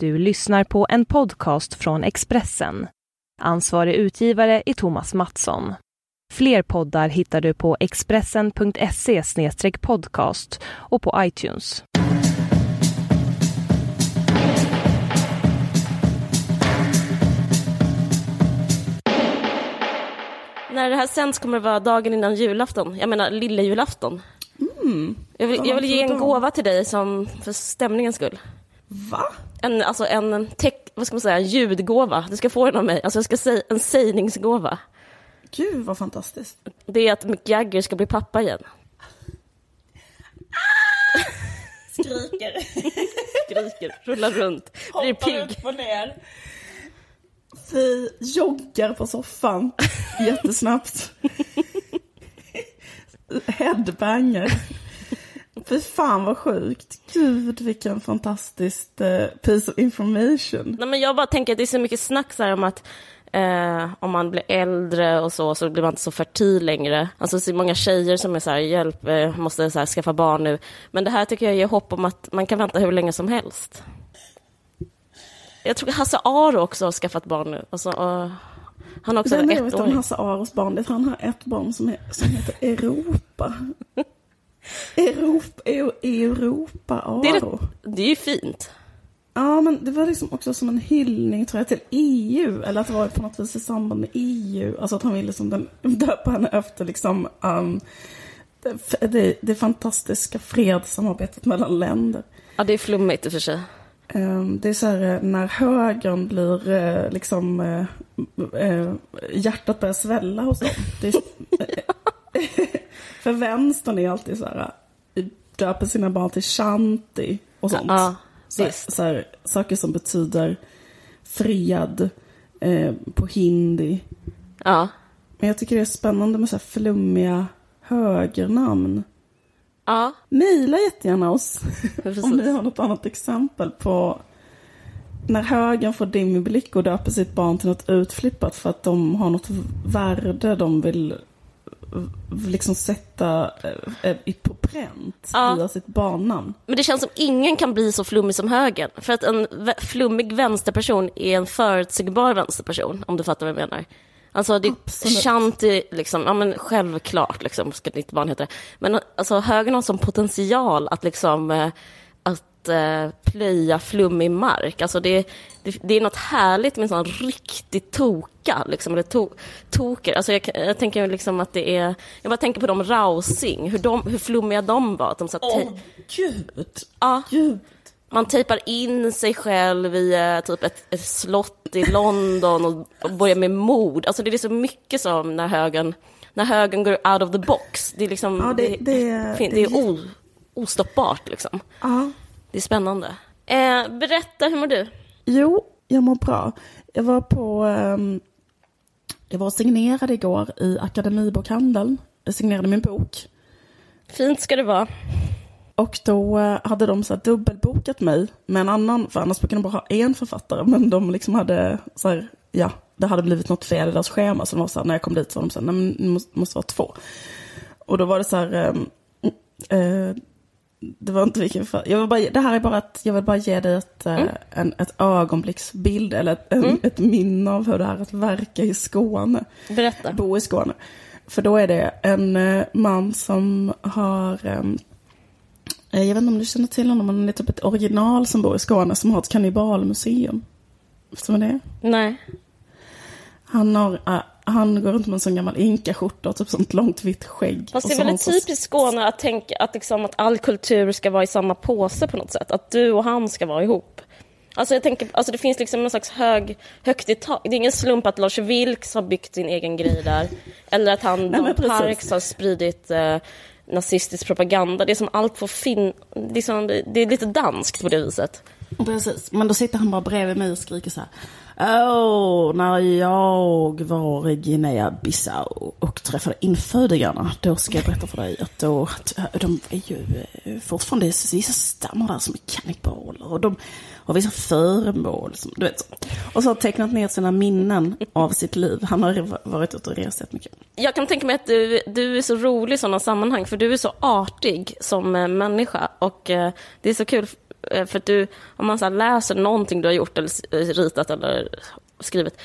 Du lyssnar på en podcast från Expressen. Ansvarig utgivare är Thomas Mattsson. Fler poddar hittar du på expressen.se podcast och på iTunes. När det här sänds kommer det vara dagen innan julafton. Jag menar lilla julafton. Mm. Jag vill, jag vill ge en gåva till dig som, för stämningens skull. Va? En, alltså en, tech, vad ska man säga, en ljudgåva. Du ska få den av mig. Alltså jag ska säga en sägningsgåva. Gud vad fantastiskt. Det är att Mick Jagger ska bli pappa igen. Skriker. Skriker, rullar runt, blir pigg. upp och ner. Vi joggar på soffan jättesnabbt. Headbanger. Fy fan vad sjukt. Gud vilken fantastisk eh, piece of information. Nej, men jag bara tänker att det är så mycket snack så här om att eh, om man blir äldre och så, så blir man inte så fertil längre. Alltså så många tjejer som är så här, hjälp, eh, måste så här, skaffa barn nu. Men det här tycker jag ger hopp om att man kan vänta hur länge som helst. Jag tror Hasse Aro också har skaffat barn nu. Alltså, och han har också Den en jag vet om. Hasse Aros barn, det är att han har ett barn som, är, som heter Europa. Europa, Eu- Europa. Det är, det, är ju fint. Ja, men det var liksom också som en hyllning tror jag till EU. Eller att det var på något vis i samband med EU. Alltså att han ville som den, döpa henne efter liksom um, det, det, det fantastiska fredssamarbetet mellan länder. Ja, det är flummigt i och för sig. Um, det är så här eh, när högern blir eh, liksom eh, eh, hjärtat börjar svälla hos dem. Det är, för vänstern är alltid så här eh, döper sina barn till Shanti och sånt. Ja, så, så här, saker som betyder fred eh, på hindi. Ja. Men jag tycker det är spännande med så här flummiga högernamn. Ja, Mejla jättegärna oss om ni har något annat exempel på när högern får dimmig blick och döper sitt barn till något utflippat för att de har något värde de vill liksom sätta eh, eh, på pränt Ja. via sitt barnnamn. Men det känns som ingen kan bli så flummig som högern. För att en flummig vänsterperson är en förutsägbar vänsterperson, om du fattar vad jag menar. Alltså, det Absolut. Shanti, liksom, ja men självklart liksom, ska ditt barn heta det. Men alltså, högern har som potential att liksom, eh, att eh, plöja flummig mark. Alltså det, det, det är något härligt med en sån riktig toka, liksom, eller to, toker. Alltså jag, jag tänker liksom att det är, jag bara tänker på de Rausing, hur, de, hur flummiga de var. Att de satt Åh gud! Ja. Gud! man tejpar in sig själv i eh, typ ett, ett slott i London och, och börjar med mord. Alltså det är så mycket som när högern, när högern går out of the box. Det är liksom, Ja, det- det- det- det är o, ostoppbart liksom. Ja. Det är spännande. Eh, berätta, hur mår du? Jo, jag mår bra. Jag var på... ehm, jag var och signerade igår i Akademibokhandeln. Jag signerade min bok. Fint ska det vara. Och då eh, hade de så dubbelbokat mig med en annan, för annars brukar de bara ha en författare. Men de liksom hade så här, ja, det hade blivit något fel i deras schema. Så de var så här, när jag kom dit så var de så här, nej men det måste, måste vara två. Och då var det så här, ehm, eh, det var inte vilken för, jag vill bara, det här är bara att jag vill bara ge dig ett, eh, en, ett ögonblicksbild eller ett, en, ett minne av hur det är att verka i Skåne Berätta. bo i Skåne. För då är det en eh, man som har, ehm, eh, jag vet inte om du känner till honom, men det är typ ett original som bor i Skåne som har ett kannibalmuseum. Förstår du det? Nej. Han, har, han går runt med en sån gammal inkaskjorta och typ sånt långt vitt skägg. Fast det är väldigt typiskt Skåne att tänka att, liksom, att all kultur ska vara i samma påse på något sätt. Att du och han ska vara ihop. Alltså jag tänker, alltså det finns liksom någon slags hög, högt i tak. Det är ingen slump att Lars Vilks har byggt sin egen grej där. Eller att han, Nej. Parks har spridit eh, nazistisk propaganda. Det är som allt får fin... Det är, som, det är lite danskt på det viset. Precis, men då sitter han bara bredvid mig och skriker så här. Åh, när jag var i Guinea-Bissau och träffade infödingarna, då ska jag berätta för dig att då, att eh, de är ju eh, fortfarande vissa stammar där som är kannibaler och de har vissa föremål, som, du vet. så. Och så har tecknat ner sina minnen av sitt liv. Han har varit ute och rest jättemycket. Jag kan tänka mig att du, du är så rolig i sådana sammanhang, för du är så artig som eh, människa. Och det är så kul, för att du, om man så läser någonting du har gjort eller eh, ritat eller skrivit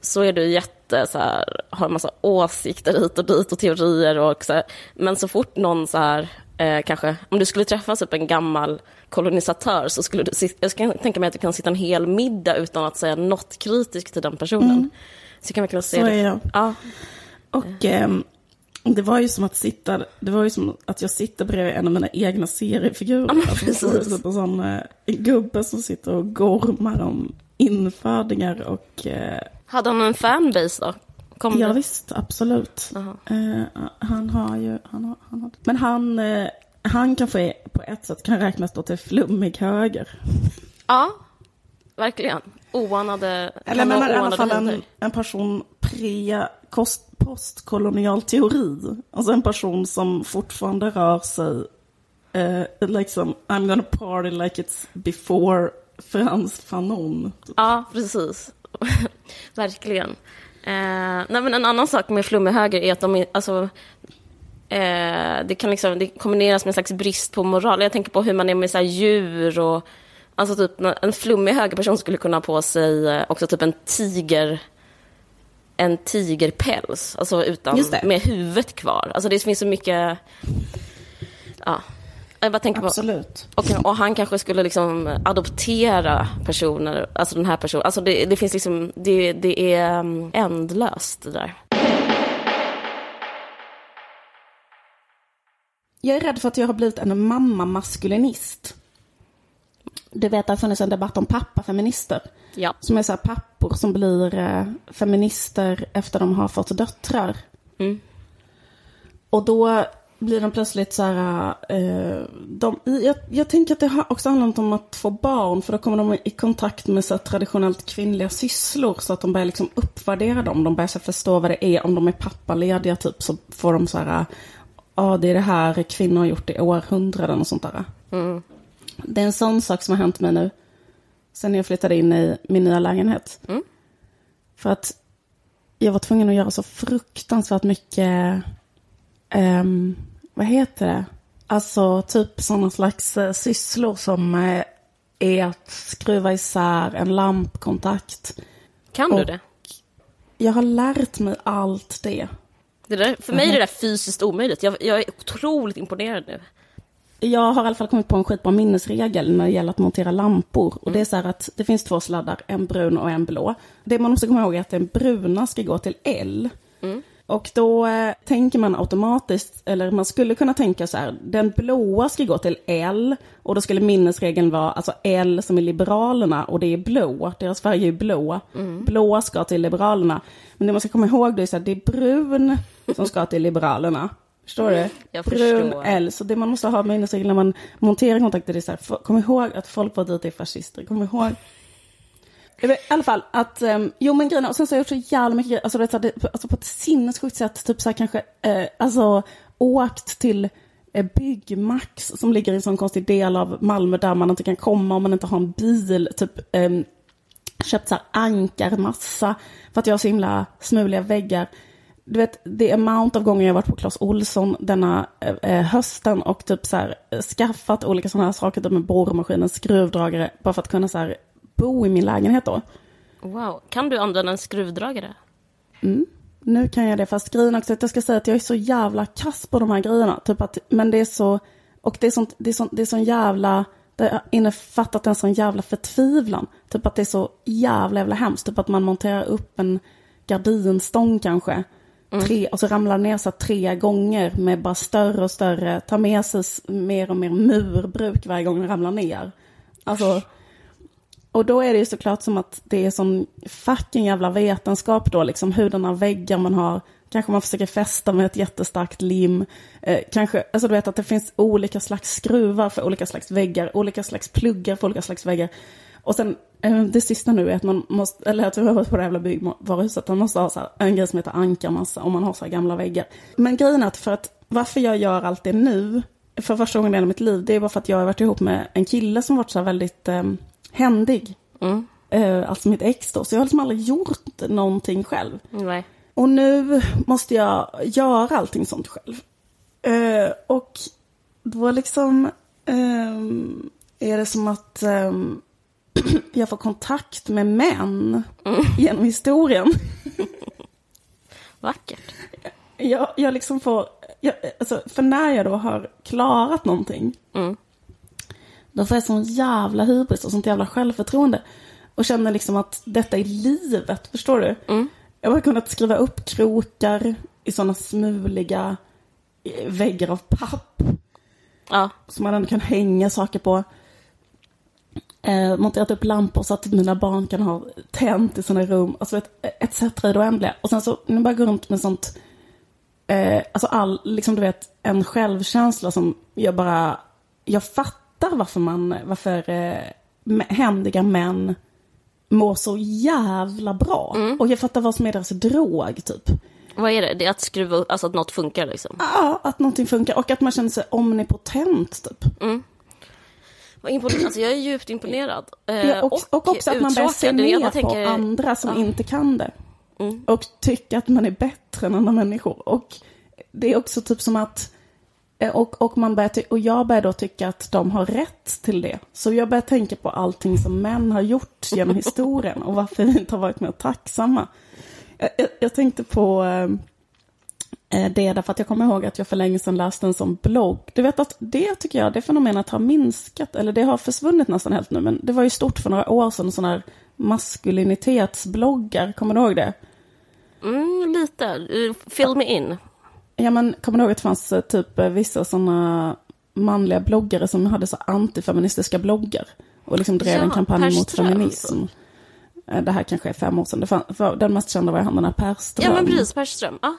så är du jätte så här, har en massa åsikter hit och dit och teorier och så här. Men så fort någon så här, eh, kanske, om du skulle träffa typ en gammal kolonisatör så skulle du, jag ska tänka mig att du kan sitta en hel middag utan att säga något kritiskt till den personen. Så jag kan verkligen se Så det. är jag. Ja, Och ehm, det var ju som att sitta, det var ju som att jag sitter bredvid en av mina egna seriefigurer. Ja, alltså, precis. typ en sån eh, gubbe som sitter och gormar om infödingar och eh, hade han en fanbase då? Kom ja det? visst, absolut. Eh, han har ju, han har, han har, men han, eh, han kanske på ett sätt kan räknas då till flummig höger. Ja, verkligen. Oanade... Eller men i alla fall en, en person pre kost, postkolonial teori. Alltså en person som fortfarande rör sig eh, liksom I'm gonna party like it's before Frans Fanon. Typ. Ja, precis. verkligen. Eh, nej, men en annan sak med flummig höger är att de alltså, eh, det kan liksom, det kombineras med en slags brist på moral. Jag tänker på hur man är med så här, djur och Alltså typ en flummig högerperson skulle kunna ha på sig eh, också typ en tiger en tigerpäls, alltså utan, med huvudet kvar. Alltså det finns så mycket... Ja. Jag bara tänker på... Absolut. Och, och han kanske skulle liksom adoptera personer, alltså den här personen. Alltså det, det finns liksom, det, det är um, ändlöst det där. Jag är rädd för att jag har blivit en mamma-maskulinist. Du vet, det har funnits en debatt om pappafeminister. Ja. Som är så här pappor som blir eh, feminister efter de har fått döttrar. Mm. Och då blir de plötsligt så här... Eh, de, jag, jag tänker att det har också handlat om att få barn. För då kommer de i kontakt med så här, traditionellt kvinnliga sysslor. Så att de börjar liksom uppvärdera dem. De börjar så här, förstå vad det är. Om de är pappalediga typ så får de så här... Ja, det är det här kvinnor har gjort i århundraden och sånt där. Mm. Det är en sån sak som har hänt mig nu. Sen jag flyttade in i min nya lägenhet. Mm. För att jag var tvungen att göra så fruktansvärt mycket, ehm, vad heter det? Alltså typ sådana slags eh, sysslor som eh, är att skruva isär en lampkontakt. Kan du Och- det? Jag har lärt mig allt det. det där, för mig är det där fysiskt omöjligt. Jag, jag är otroligt imponerad nu. Jag har i alla fall kommit på en skitbra minnesregel när det gäller att montera lampor. Och det är så här att det finns två sladdar, en brun och en blå. Det man måste komma ihåg är att den bruna ska gå till L. Och då eh, tänker man automatiskt, eller man skulle kunna tänka så här, den blåa ska gå till L. Och då skulle minnesregeln vara alltså L som är Liberalerna och det är blå, deras färg är ju blå. Blå ska till Liberalerna. Men det man ska komma ihåg då är så här, det är brun som ska till Liberalerna. Förstår du? Jag brun förstår. L. Så det man måste ha minnesregel när man monterar kontakter det är så här, kom ihåg att Folkpartiet är fascister, kom ihåg. I alla fall att, um, jo men grejen är- och sen så har jag gjort så jävla mycket grejer, alltså, du vet, så här, det, alltså på ett sinnessjukt sätt, typ så här kanske, eh, alltså åkt till eh, Byggmax som ligger i en sån konstig del av Malmö där man inte kan komma om man inte har en bil, typ ehm, köpt så här ankarmassa för att jag har så himla smuliga väggar. Du vet, det amount av gånger jag varit på Clas Olsson denna eh, eh, hösten och typ så här eh, skaffat olika sådana här saker, typ med borrmaskinen, skruvdragare, bara för att kunna så här bo i min lägenhet då. Wow. Kan du använda en skruvdragare? Nu kan jag det, fast grejen också att jag ska säga att jag är så jävla kass på de här grejerna. Typ att, men det är så, och det är sånt, det är sånt, det är sån jävla, det har innefattat en sån jävla förtvivlan. Typ att det är så jävla, jävla hemskt. Typ att man monterar upp en gardinstång kanske. Mm. Tre, och så ramlar ner så tre gånger med bara större och större, tar med sig mer och mer murbruk varje gång den ramlar ner. Alltså, och då är det ju såklart som att det är sån fucking jävla vetenskap då, liksom hurdana väggar man har. Kanske man försöker fästa med ett jättestarkt lim. Eh, kanske, alltså du vet att det finns olika slags skruvar för olika slags väggar, olika slags pluggar för olika slags väggar. Och sen eh, det sista nu är att man måste, eller jag har varit på det jävla byggvaruhuset, man måste ha så här, en grej som heter ankarmassa om man har så här gamla väggar. Men grejen är att för att varför jag gör allt det nu, för första gången i hela mitt liv, det är bara för att jag har varit ihop med en kille som varit så här väldigt eh, händig. Mm. Eh, alltså mitt ex då. Så jag har liksom aldrig gjort någonting själv. Nej. Och nu måste jag göra allting sånt själv. Eh, och då liksom... ehm, är det som att ehm, jag får kontakt med män genom historien. Vackert. Jag, jag liksom får, jag, alltså, för när jag då har klarat någonting, Mm. då får jag sån jävla hybris och sånt jävla självförtroende. Och känner liksom att detta är livet, förstår du? Jag har kunnat skriva upp krokar i såna smuliga eh, väggar av papp. Ja. som man ändå kan hänga saker på. Eh, monterat upp lampor så att mina barn kan ha tänt i sina rum. Alltså ett, ett sätt i det oändliga. Och sen så, nu bara gå runt med sånt, eh, alltså all, liksom du vet, en självkänsla som jag bara, jag fattar varför man, varför eh, händiga män mår så jävla bra. Och jag fattar vad som är deras drog, typ. Vad är det? Det är att skruva upp, alltså att något funkar liksom. Ja, att någonting funkar och att man känner sig omnipotent, typ. Imponerad. Alltså jag är djupt imponerad. Eh, Ja, och, och också att man börjar se ner bara på tänker- andra som Ja. inte kan det. Mm. Och tycka att man är bättre än andra människor. Och det är också typ som att... eh, Och, och, man börjar och jag börjar då tycka att de har rätt till det. Så jag börjar tänka på allting som män har gjort genom historien och varför vi inte har varit mer tacksamma. Jag, jag, jag tänkte på eh, det därför att jag kommer ihåg att jag för länge sedan läste en sån blogg. Du vet att det tycker jag, det fenomenet har minskat, eller det har försvunnit nästan helt nu, men det var ju stort för några år sedan, sådana här maskulinitetsbloggar, kommer du ihåg det? Mm, lite. Eh, Fill me in. Ja men kommer du ihåg att det fanns eh, typ vissa sådana manliga bloggare som hade så antifeministiska bloggar och liksom drev Ja, en kampanj mot feminism. Det här kanske är fem år sedan. Fann, den mest kända var han den här Per Ström. Ja men precis, Per Ström. Ja.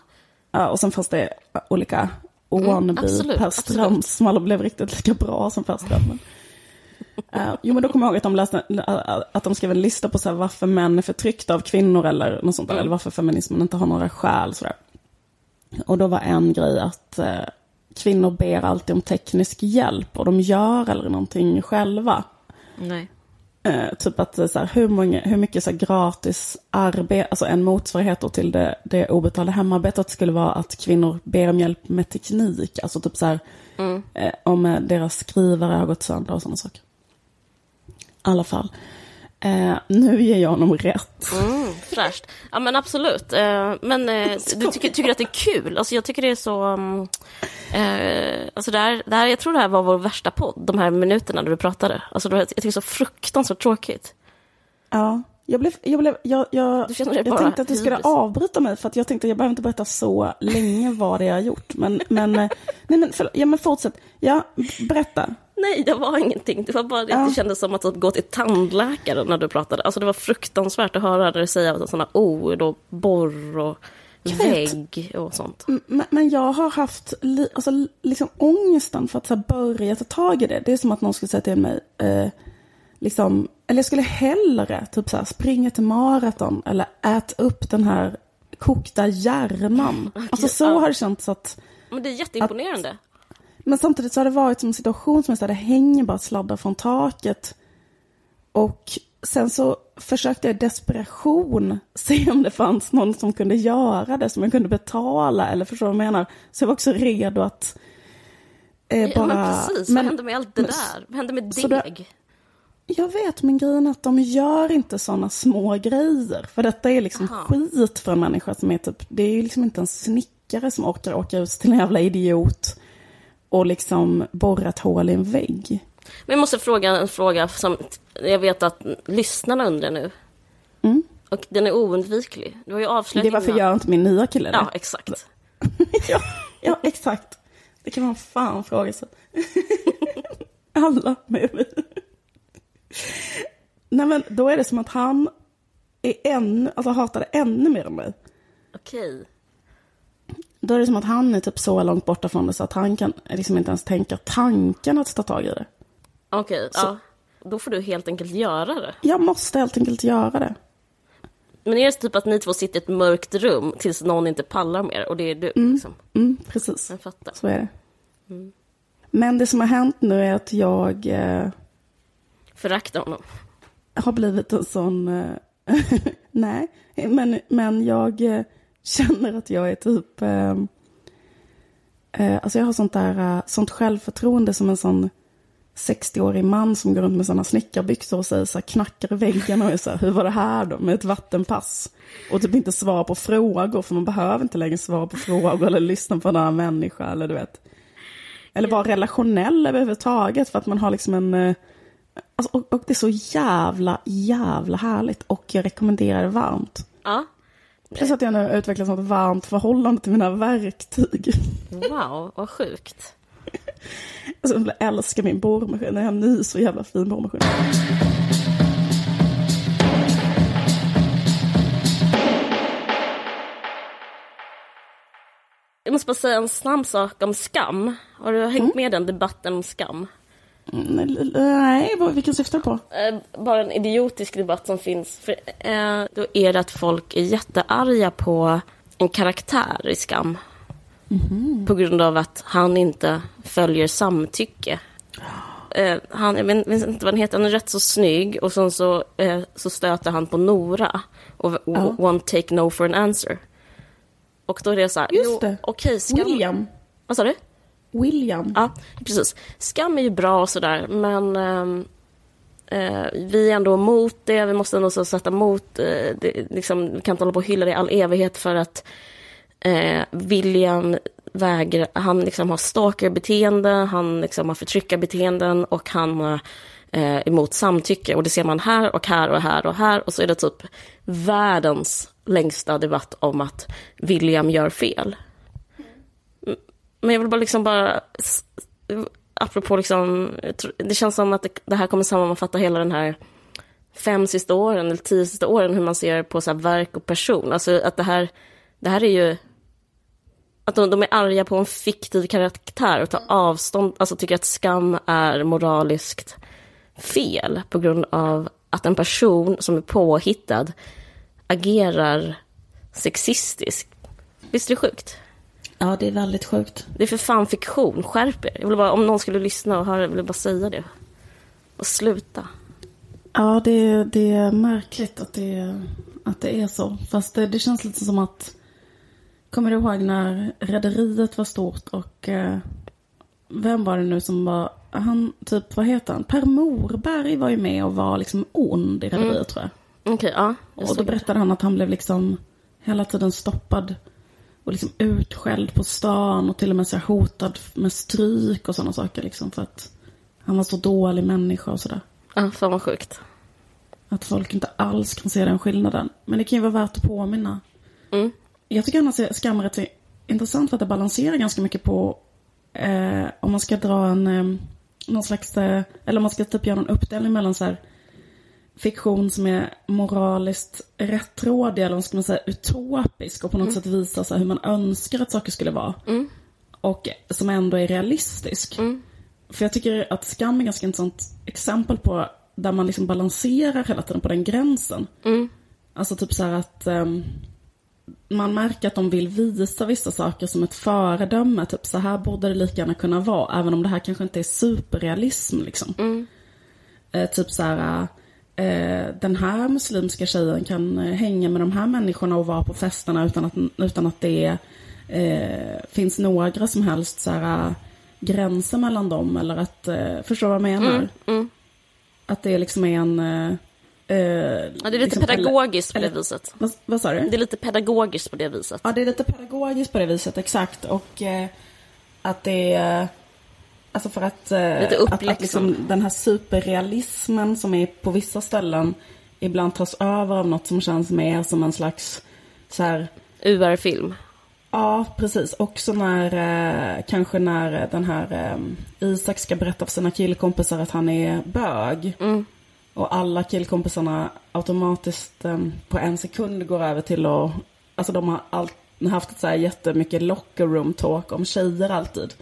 Ja, och sen fanns det olika wannabe Mm, som aldrig blev riktigt lika bra som Per Ström. Men, Eh, jo, men då kommer jag ihåg att de, läste, eh, att de skrev en lista på så här, varför män är förtryckta av kvinnor eller något sånt där, Mm. eller varför feminismen inte har några skäl. Sådär. Och då var en grej att eh, kvinnor ber alltid om teknisk hjälp och de gör aldrig någonting själva. Nej. Eh, typ att är så här, hur, många, hur mycket så här, gratis arbete, alltså en motsvarighet till det, det obetalda hemarbetet skulle vara att kvinnor ber om hjälp med teknik. Alltså typ så här, eh, om eh, deras skrivare har gått sönder och sådana saker. I alla fall. Eh, nu ger jag honom rätt. Mm, fräscht. Ja men absolut. Eh, men eh, du tycker, tycker att det är kul? Alltså jag tycker det är så... eh, alltså det här, det här, jag tror det här var vår värsta podd, de här minuterna när du pratade. Alltså det jag tycker det är så fruktansvärt tråkigt. Ja, jag, blev, jag, blev, jag, jag, Du känner dig jag bara tänkte att du skulle avbryta mig för att jag tänkte att jag behöver inte berätta så länge vad det är jag har gjort. Men, men, eh, nej, men, förlåt, ja, men fortsätt. Ja, berätta. Nej, det var ingenting. Det var bara det att Ja. det kändes som att gå till tandläkaren när du pratade. Alltså det var fruktansvärt att höra dig säga sådana ord och borr och Jag vägg och sånt. Men, men jag har haft li, alltså, li- liksom ångesten för att så här, börja ta tag i det. Det är som att någon skulle säga till mig, eh, liksom, eller jag skulle hellre typ så här, springa till maraton eller äta upp den här kokta hjärnan. Alltså så ja. har det känts att, Men det är jätteimponerande. Men samtidigt så har det varit som en situation som är så här, det hänger bara sladdar från taket. Och sen så försökte jag i desperation se om det fanns någon som kunde göra det, som jag kunde betala, eller förstår du vad jag menar? Så jag var också redo att eh, bara... Ja, men precis, vad hände med allt det men- där? Vad hände med så det- deg? Jag vet, men grejen är att de gör inte sådana små grejer. För detta är liksom Aha. skit för en människa som är typ, det är ju liksom inte en snickare som orkar åka ut till en jävla idiot och liksom borra ett hål i en vägg. Men jag måste fråga en fråga som jag vet att lyssnarna undrar nu. Mm. Och den är oundviklig. Du har ju avslöjat Det är varför innan. gör inte min nya kille det? Ja, exakt. ja, ja, exakt. Det kan man fan fråga sig. Alla med mig. Nej men då är det som att han är ännu, alltså hatade ännu mer än mig. Okej. Då är det som att han är typ så långt borta från det så att han kan liksom inte ens tänka tanken att ta tag i det. Okej, ja. Då får du helt enkelt göra det. Jag måste helt enkelt göra det. Men är det typ att ni två sitter i ett mörkt rum tills någon inte pallar mer och det är du? Liksom? Mm, precis. Jag fattar. Så är det. Men det som har hänt nu är att jag eh, Förakta honom. har blivit en sån... Eh, nej, men, men jag eh, känner att jag är typ... Eh, eh, alltså jag har sånt där, eh, sånt självförtroende som en sån 60-årig man som går runt med sådana snickarbyxor och säger så här, knackar i väggen och är så här, hur var det här då med ett vattenpass? Och typ inte svara på frågor, för man behöver inte längre svara på frågor eller lyssna på en annan människa eller du vet. Eller vara relationell överhuvudtaget för att man har liksom en... Eh, alltså, och, och det är så jävla, jävla härligt och jag rekommenderar det varmt. Ja. Plus att jag nu har utvecklat ett varmt förhållande till mina verktyg. Wow, vad sjukt. Alltså, jag älskar min borrmaskin. Jag har en ny så jävla fin borrmaskin. Jag måste bara säga en snabb sak om skam. Har du hängt med i den debatten om skam? Mm, Nej, vad- vilken syftar du på? Eh, bara en idiotisk debatt som finns. För, eh, då är det att folk är jättearga på en karaktär i Skam. På grund av att han inte följer samtycke. Eh, han, jag vet inte vad han heter, han är rätt så snygg och sen så, eh, så stöter han på Nora. Och, Ja. one take no for an answer. Och då är det så här, Just jo, det. okej, skam... William. Vad sa du? William. Ja, precis. Skam är ju bra och sådär, men ehm, eh, vi är ändå emot det. Vi måste ändå så sätta emot eh, det. Liksom, vi kan inte hålla på och hylla det i all evighet för att eh, William vägrar, han liksom har stalkerbeteende, han liksom har förtryckarbeteenden och han eh, emot samtycke. Och det ser man här och här och här och här. Och så är det typ världens längsta debatt om att William gör fel. Men jag vill bara liksom bara, apropå liksom, det känns som att det, det här kommer sammanfatta hela den här fem sista åren eller tio sista åren, hur man ser på så här verk och person. Alltså att det här, det här är ju, att de, de är arga på en fiktiv karaktär och tar avstånd, alltså tycker att skam är moraliskt fel på grund av att en person som är påhittad agerar sexistiskt. Visst är det sjukt? Ja, det är väldigt sjukt. Det är för fan fiktion, skärp er. Jag vill bara, om någon skulle lyssna och höra, jag vill bara säga det. Och sluta. Ja, det, det är märkligt att det, att det är så. Fast det, det känns lite som att... Kommer du ihåg när Rederiet var stort och... Eh, vem var det nu som var... Han, typ, vad heter han? Per Morberg var ju med och var liksom ond i Rederiet tror jag. Okej, ja. jag Och då såg det. berättade han att han blev liksom hela tiden stoppad och liksom utskälld på stan och till och med så hotad med stryk och sådana saker liksom för att han var så dålig människa och sådär. Ja, fan vad sjukt. Att folk inte alls kan se den skillnaden. Men det kan ju vara värt att påminna. Mm. Jag tycker annars är rätt så intressant för att det balanserar ganska mycket på eh, om man ska dra en eh, någon slags, eh, eller om man ska typ göra en uppdelning mellan så här fiktion som är moraliskt rättrådig eller vad ska man säga utopisk och på något sätt visar så hur man önskar att saker skulle vara. Och som ändå är realistisk. För jag tycker att Skam är ganska intressant exempel på där man liksom balanserar hela tiden på den gränsen. Alltså typ så här att ehm, man märker att de vill visa vissa saker som ett föredöme. Typ så här borde det lika gärna kunna vara. Även om det här kanske inte är superrealism liksom. Eh, typ så här, den här muslimska tjejen kan eh, hänga med de här människorna och vara på festerna utan att, utan att det eh, finns några som helst så här, eh, gränser mellan dem. Eller att, eh, förstår vad jag menar? Att det liksom är en... Eh, eh, Ja, det är lite liksom, pedagogiskt på det eller- viset. Vad, vad sa du? Det är lite pedagogiskt på det viset. Ja, det är lite pedagogiskt på det viset, exakt. Och eh, att det är... Alltså för att, eh, Lite att, att liksom den här superrealismen som är på vissa ställen ibland tas över av något som känns mer som en slags så här, UR-film. Ja, precis. Också när, eh, kanske när den här eh, Isak ska berätta för sina killkompisar att han är bög. Och alla killkompisarna automatiskt eh, på en sekund går över till att, alltså de har alltid haft ett så här jättemycket locker room talk om tjejer alltid.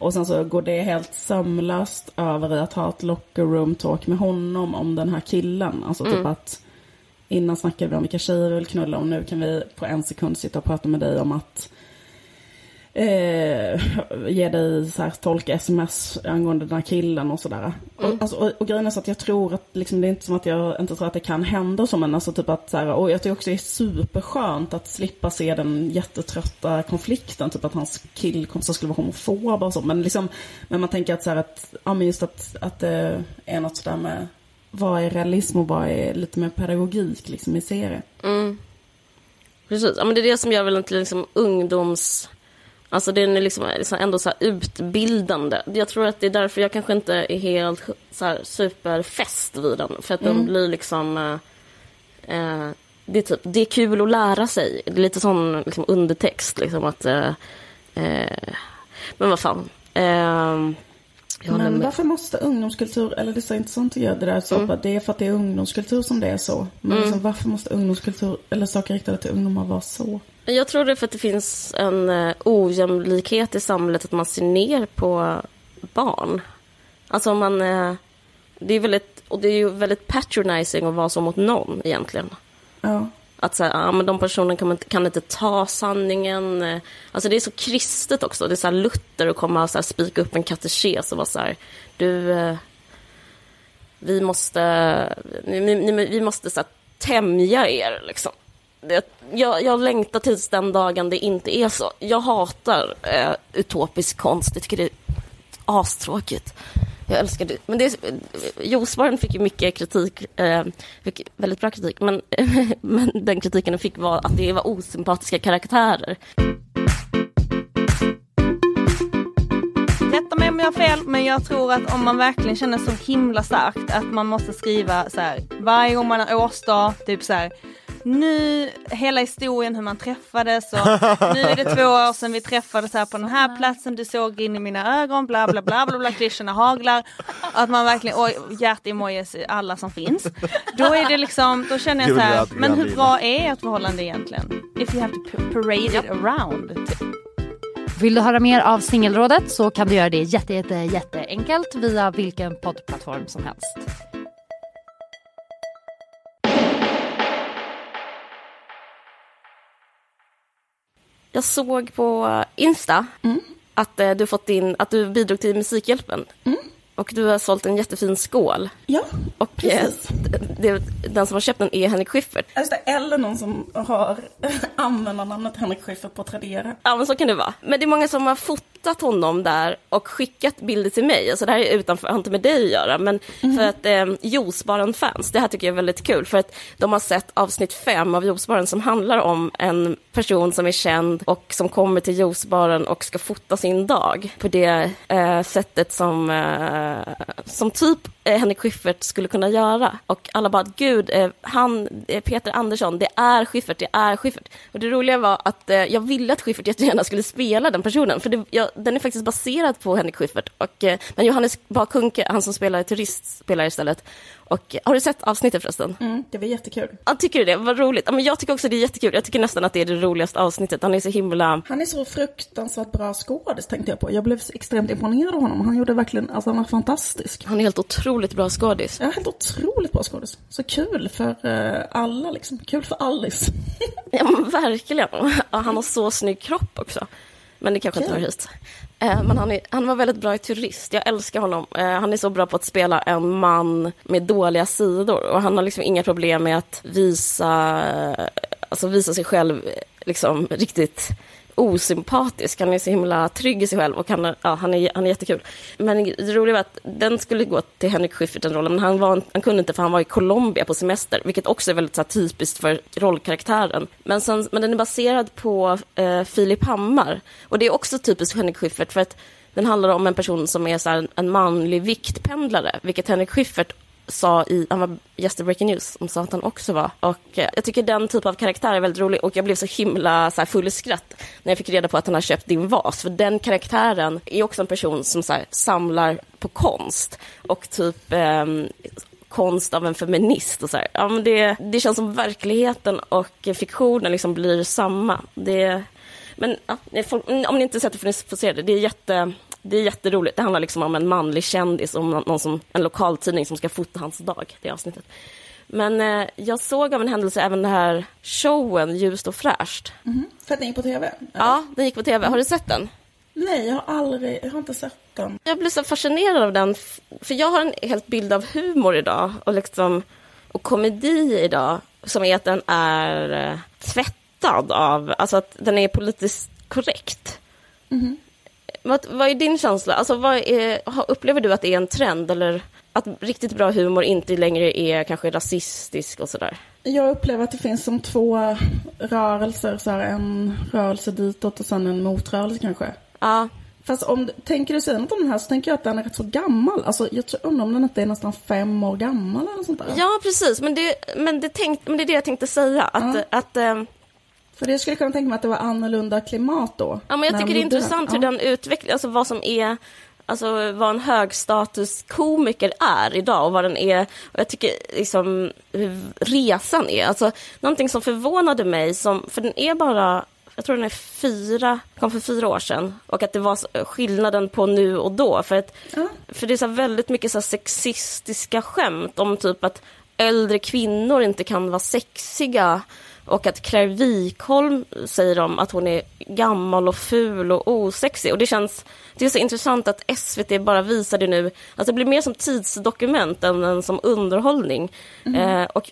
Och sen så går det helt sömlöst över i att ha ett locker room talk med honom om den här killen. Alltså typ att Innan snackade vi om vilka tjejer vi vill knulla och nu kan vi på en sekund sitta och prata med dig om att eh, ge dig så här, tolka sms angående den här killen och sådär. Mm. Och, alltså, och, och grejen är så att jag tror att liksom, det är inte som att jag inte tror att det kan hända så men alltså typ att så här, och jag tycker också det är superskönt att slippa se den jättetrötta konflikten, typ att hans killkompisar skulle vara homofoba och så. Men liksom, men man tänker att så här att, ja men just att, att det är något sådär med vad är realism och vad är lite mer pedagogik liksom i serie. Mm. Precis, ja, men det är det som gör väl till liksom ungdoms... Alltså den är liksom, liksom ändå så utbildande. Jag tror att det är därför jag kanske inte är helt så här superfäst vid den. För att den blir liksom... Eh, eh, det, är typ, det är kul att lära sig. Det är lite sån liksom, undertext. Liksom, att, eh, eh, men vad fan. Eh, jag Men varför måste ungdomskultur, eller det är så intressant att göra det där så, att det är för att det är ungdomskultur som det är så. Men liksom, varför måste ungdomskultur, eller saker riktade till ungdomar vara så? Jag tror det är för att det finns en eh, ojämlikhet i samhället, att man ser ner på barn. Alltså om man... Eh, det är väldigt, och det är ju väldigt patronizing att vara så mot någon egentligen. Ja. Att säga, ja men de personerna kan, man inte- kan inte ta sanningen. Alltså det är så kristet också. Det är så här Luther att komma och så här spika upp en katekes och vara så här, du, eh, vi måste, ni, ni, vi måste så här, tämja er liksom. Det, jag, jag längtar tills den dagen det inte är så. Jag hatar eh, utopisk konst. Jag tycker det är astråkigt. Jag älskar det. Men det Josvaren fick ju mycket kritik, eh, fick väldigt bra kritik, men, men den kritiken den fick var att det var osympatiska karaktärer. Rätta mig om jag har fel, men jag tror att om man verkligen känner så himla starkt att man måste skriva så här varje gång man har årsdag, typ så här nu, hela historien hur man träffades och nu är det två år sedan vi träffades här på den här platsen, du såg in i mina ögon, bla bla bla bla bla, klyschorna haglar. Att man verkligen, och hjärt-emojis alla som finns. Då är det liksom, då känner jag så här, men hur bra är ert förhållande egentligen? If you have to pa- parade it around. Vill du höra mer av Singelrådet så kan du göra det jätte, jätte, jätteenkelt via vilken poddplattform som helst. Jag såg på Insta att, eh, du fått in, att du bidrog till Musikhjälpen. Och du har sålt en jättefin skål. Ja, Och eh, precis. det, den som har köpt den är Henrik det, eller någon som har användarnamnet Henrik Schyffert på Tradera. Ja, men så kan det vara. Men det är många som har fotat honom där och skickat bilder till mig. Alltså det här är utanför, har inte med dig att göra, men för att eh, Juicebaren-fans, det här tycker jag är väldigt kul, för att de har sett avsnitt fem av Juicebaren som handlar om en person som är känd och som kommer till Juicebaren och ska fota sin dag på det eh, sättet som, eh, som typ eh, Henrik Schyffert skulle kunna göra. Och alla bara, gud, eh, han, eh, Peter Andersson, det är Schyffert, det är Schyffert. Och det roliga var att eh, jag ville att Schyffert jättegärna skulle spela den personen, för det, jag, den är faktiskt baserad på Henrik Schyffert. Och, eh, men Johannes Bakunke, han som spelar turist, spelar istället. Och, eh, har du sett avsnittet förresten? Mm, det var jättekul. Ja, tycker du det? Vad roligt. Ja, men jag tycker också det är jättekul. Jag tycker nästan att det är det roligaste avsnittet. Han är så himla... Han är så fruktansvärt bra skådis tänkte jag på. Jag blev extremt imponerad av honom. Han gjorde verkligen, alltså han var fantastisk. Han är helt otroligt bra skådis. Ja, helt otroligt bra skådis. Så kul för eh, alla liksom. Kul för Alice. Ja, men verkligen. Ja, han har så snygg kropp också. Men det kanske inte hör hit. Eh, Men han, är, han var väldigt bra i Turist. Jag älskar honom. Eh, Han är så bra på att spela en man med dåliga sidor. Och han har liksom inga problem med att visa, eh, alltså visa sig själv eh, liksom riktigt osympatisk. Han är så himla trygg i sig själv och han är, ja, han är, han är jättekul. Men det roliga var att den skulle gå till Henrik Schyffert, den rollen, men han, var, han kunde inte för han var i Colombia på semester, vilket också är väldigt så här, typiskt för rollkaraktären. Men, sen, men den är baserad på eh, Filip Hammar och det är också typiskt för Henrik Schyffert för att den handlar om en person som är så här, en manlig viktpendlare, vilket Henrik Schyffert sa i, han var gäst i Breaking News, som sa att han också var. Och eh, jag tycker den typen av karaktär är väldigt rolig och jag blev så himla så här, full i skratt när jag fick reda på att han har köpt din vas. För den karaktären är också en person som så här, samlar på konst och typ eh, konst av en feminist och så här. Ja, men det, det känns som verkligheten och fiktionen liksom blir samma. Det, men ja, folk, om ni inte sett det får ni se det. Det är, jätte, det är jätteroligt. Det handlar liksom om en manlig kändis, om någon, som, en lokaltidning som ska fota hans dag, det avsnittet. Men eh, jag såg av en händelse även den här showen Ljust och fräscht. För att den gick på tv? Ja, den gick på tv. Har du sett den? Nej, jag har aldrig, jag har inte sett den. Jag blir så fascinerad av den, för jag har en helt bild av humor idag och, liksom, och komedi idag som är att den är eh, tvättad av, alltså att den är politiskt korrekt. Vad, vad är din känsla? Alltså, vad är, upplever du att det är en trend eller att riktigt bra humor inte längre är kanske rasistisk och sådär? Jag upplever att det finns som två rörelser, så här, en rörelse ditåt och sen en motrörelse kanske. Ja, Fast om, tänker du säga något om den här så tänker jag att den är rätt så gammal. Alltså jag tror, undrar om den inte är nästan fem år gammal eller något sånt där. ja precis, men det, men, det tänkt, men det är det jag tänkte säga. Att, Ja. att, eh, För det skulle jag kunna tänka mig att det var annorlunda klimat då. Ja, men jag tycker de det är intressant hur Ja. den utvecklas, alltså vad som är, alltså vad en högstatuskomiker är idag och vad den är, och jag tycker liksom hur resan är, alltså någonting som förvånade mig, som, för den är bara, jag tror den är fyra, kom för fyra år sedan, och att det var skillnaden på nu och då, för att, Ja. för det är så väldigt mycket så sexistiska skämt om typ att äldre kvinnor inte kan vara sexiga och att Claire Wikholm säger de att hon är gammal och ful och osexig. Och det känns, det är så intressant att SVT bara visar det nu, alltså det blir mer som tidsdokument än, än som underhållning. Eh, och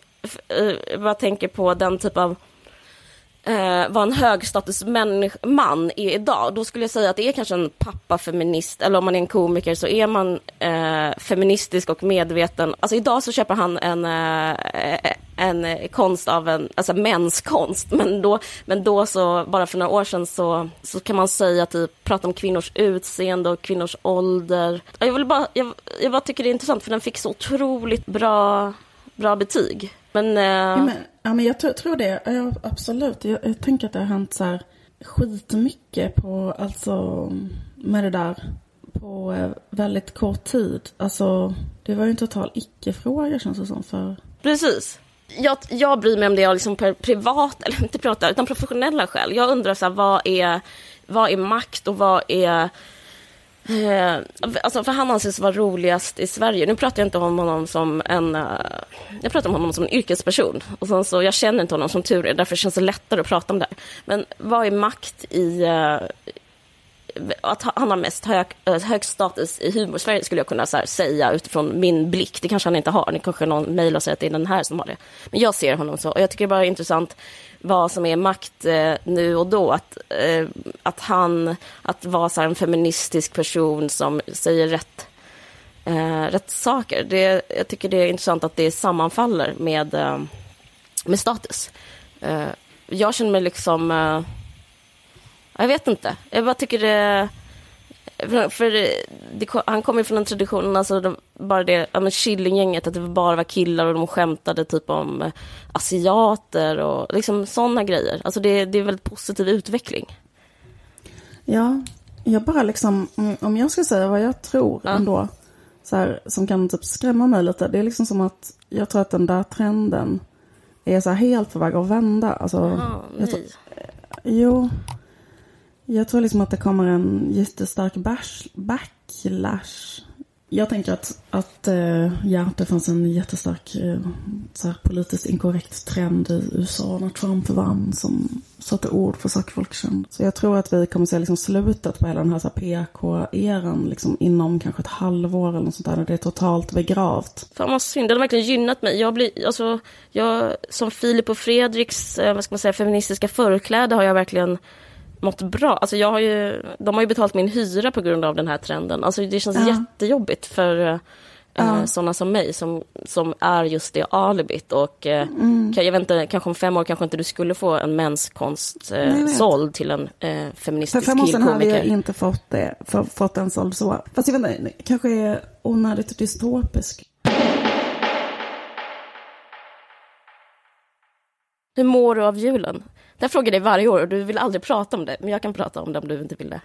eh, jag bara tänker på den typ av eh, vad en högstatusman är idag, då skulle jag säga att det är kanske en pappafeminist, eller om man är en komiker så är man eh, feministisk och medveten. Alltså idag så köper han en, eh, en konst av en, alltså mänskonst, men då, men då så, bara för några år sedan så, så kan man säga typ, prata om kvinnors utseende och kvinnors ålder. Jag, vill bara, jag, jag bara tycker det är intressant för den fick så otroligt bra, bra betyg. Men, eh, Ja, men, ja, men jag tror, tror det. Ja, absolut. Jag, jag tänker att det har hänt så här skitmycket på, alltså, med det där på eh, väldigt kort tid. Alltså, det var ju en total icke-fråga känns det som för... Precis. Jag, jag bryr mig om det av liksom privat, eller inte privata, utan professionella skäl. Jag undrar så här, vad är, vad är makt och vad är... Eh, alltså för han anses vara roligast i Sverige. Nu pratar jag inte om honom som en... eh, jag pratar om honom som en yrkesperson. Och sen så, jag känner inte honom som tur är, därför känns det lättare att prata om det här. Men vad är makt i... eh, att han har mest hög, eh, hög status i Humorsverige, skulle jag kunna så här, säga utifrån min blick. Det kanske han inte har. Det kanske någon mejlar och säger att det är den här som har det. Men jag ser honom så. Och jag tycker bara det är intressant vad som är makt eh, nu och då. Att, eh, att han, att vara så här, en feministisk person som säger rätt, eh, rätt saker. Det, jag tycker det är intressant att det sammanfaller med, eh, med status. Eh, jag känner mig liksom... Eh, jag vet inte. Jag bara tycker det... För, för det, han kommer ju från en tradition, alltså de, bara det, ja men Killinggänget, att det bara var killar och de skämtade typ om asiater och liksom sådana grejer. Alltså det, det är väldigt positiv utveckling. Ja, jag bara liksom, om- jag ska säga vad jag tror Ja. ändå, så här, som kan typ skrämma mig lite. Det är liksom som att jag tror att den där trenden är så helt på väg att vända. Alltså, Ah, jag tror, nej. jo, jag tror liksom att det kommer en jättestark bash, backlash. Jag tänker att, att eh, ja, det fanns en jättestark eh, så här, politiskt inkorrekt trend i USA när Trump vann som satte ord på saker folk kände. Så jag tror att vi kommer se liksom slutet på hela den här, så här PK-eran liksom inom kanske ett halvår eller något sånt där. Det är totalt begravt. Fan vad synd, det har verkligen gynnat mig. Jag blir, alltså, jag, som Filip och Fredriks eh, vad ska man säga, feministiska förkläde har jag verkligen mått bra. Alltså jag har ju, de har ju betalt min hyra på grund av den här trenden. Alltså det känns Ja. jättejobbigt för eh, Ja. sådana som mig som, som är just det alibit. Och, eh, Mm. kan, jag vet inte, kanske om fem år kanske inte du skulle få en mänskonst jag eh, såld till en eh, För feministisk fem år sedan hade jag killkomiker. inte fått, det, för, fått en såld så. Fast jag vet inte, kanske är onödigt dystopisk. Hur mår du av julen? Jag frågar dig varje år och du vill aldrig prata om det. Men jag kan prata om det om du inte vill det.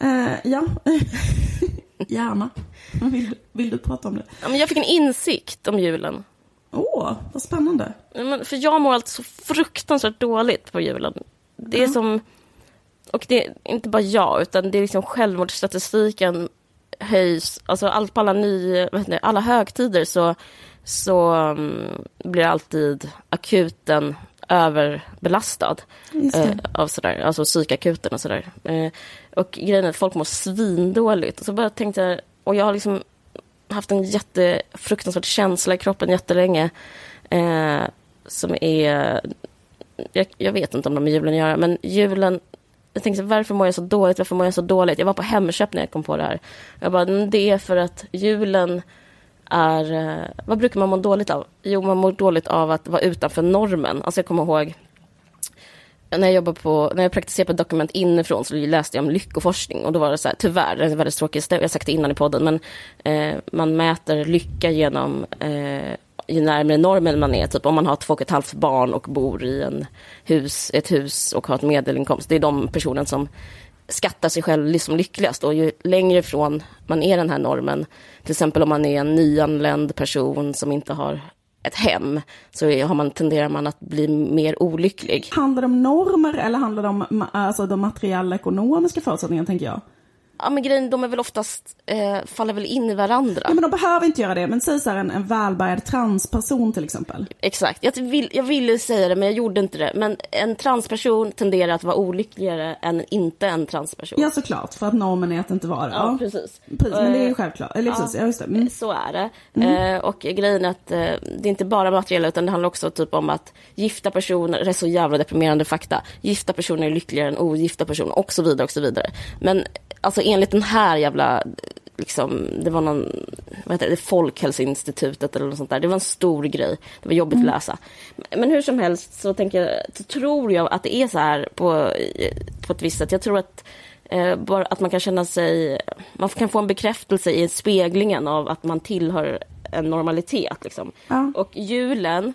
Eh, ja, gärna. Vill, vill du prata om det? Ja, men jag fick en insikt om julen. Åh, vad spännande. Men För jag mår alltså så fruktansvärt dåligt på julen. Det är som... Och det är inte bara jag, utan det är liksom självmordsstatistiken höjs. Alltså allt på alla, ny, det, alla högtider så, så um, blir alltid akuten överbelastad eh, av sådär, alltså psykakuten och sådär. Eh, och grejen är att folk mår svindåligt. Och så bara tänkte jag, och jag har liksom haft en jätte, fruktansvärd känsla i kroppen jättelänge. Eh, som är, jag, jag vet inte om de har med julen att göra, men julen jag tänkte, varför mår jag så dåligt? Varför mår jag så dåligt? Jag var på Hemköp när jag kom på det här. Jag bara, "Mm, det är för att julen är... Eh, vad brukar man må dåligt av? Jo, man mår dåligt av att vara utanför normen. Alltså jag kommer ihåg när jag jobbade på, när jag praktiserade på dokument inifrån så läste jag om lyckoforskning och då var det så här, tyvärr, det är väldigt tråkigt, jag har sagt det innan i podden, men eh, man mäter lycka genom eh, ju närmare normen man är, typ om man har två och ett halvt barn och bor i en hus, ett hus och har ett medelinkomst, det är de personerna som skattar sig själv liksom lyckligast och ju längre ifrån man är den här normen, till exempel om man är en nyanländ person som inte har ett hem, så har man, tenderar man att bli mer olycklig. Handlar det om normer eller handlar det om alltså, de materiella ekonomiska förutsättningarna, tänker jag? Ja men grejen, de är väl oftast, eh, faller väl in i varandra. Ja, men de behöver inte göra det. Men säg så här, en, en välbärgad transperson till exempel. Exakt, jag, vill, jag ville säga det men jag gjorde inte det. Men en transperson tenderar att vara olyckligare än inte en transperson. Ja, såklart. För att normen är att inte vara. Ja, precis. Precis, men det är ju Eh, självklart. Eller precis, ja, just det. Mm. Så är det. Eh, och grejen är att eh, det är inte bara materiella utan det handlar också typ om att gifta personer, det är så jävla deprimerande fakta, gifta personer är lyckligare än ogifta personer och så vidare och så vidare. Men alltså enligt den här jävla Liksom, det var någon, vad heter det, Folkhälsoinstitutet eller något sånt där. Det var en stor grej. Det var jobbigt att läsa. Men hur som helst så tänker jag, så tror jag att det är så här på, på ett visst sätt. Jag tror att Eh, bara att man kan känna sig, man kan få en bekräftelse i speglingen av att man tillhör en normalitet. Liksom. Ja. Och julen,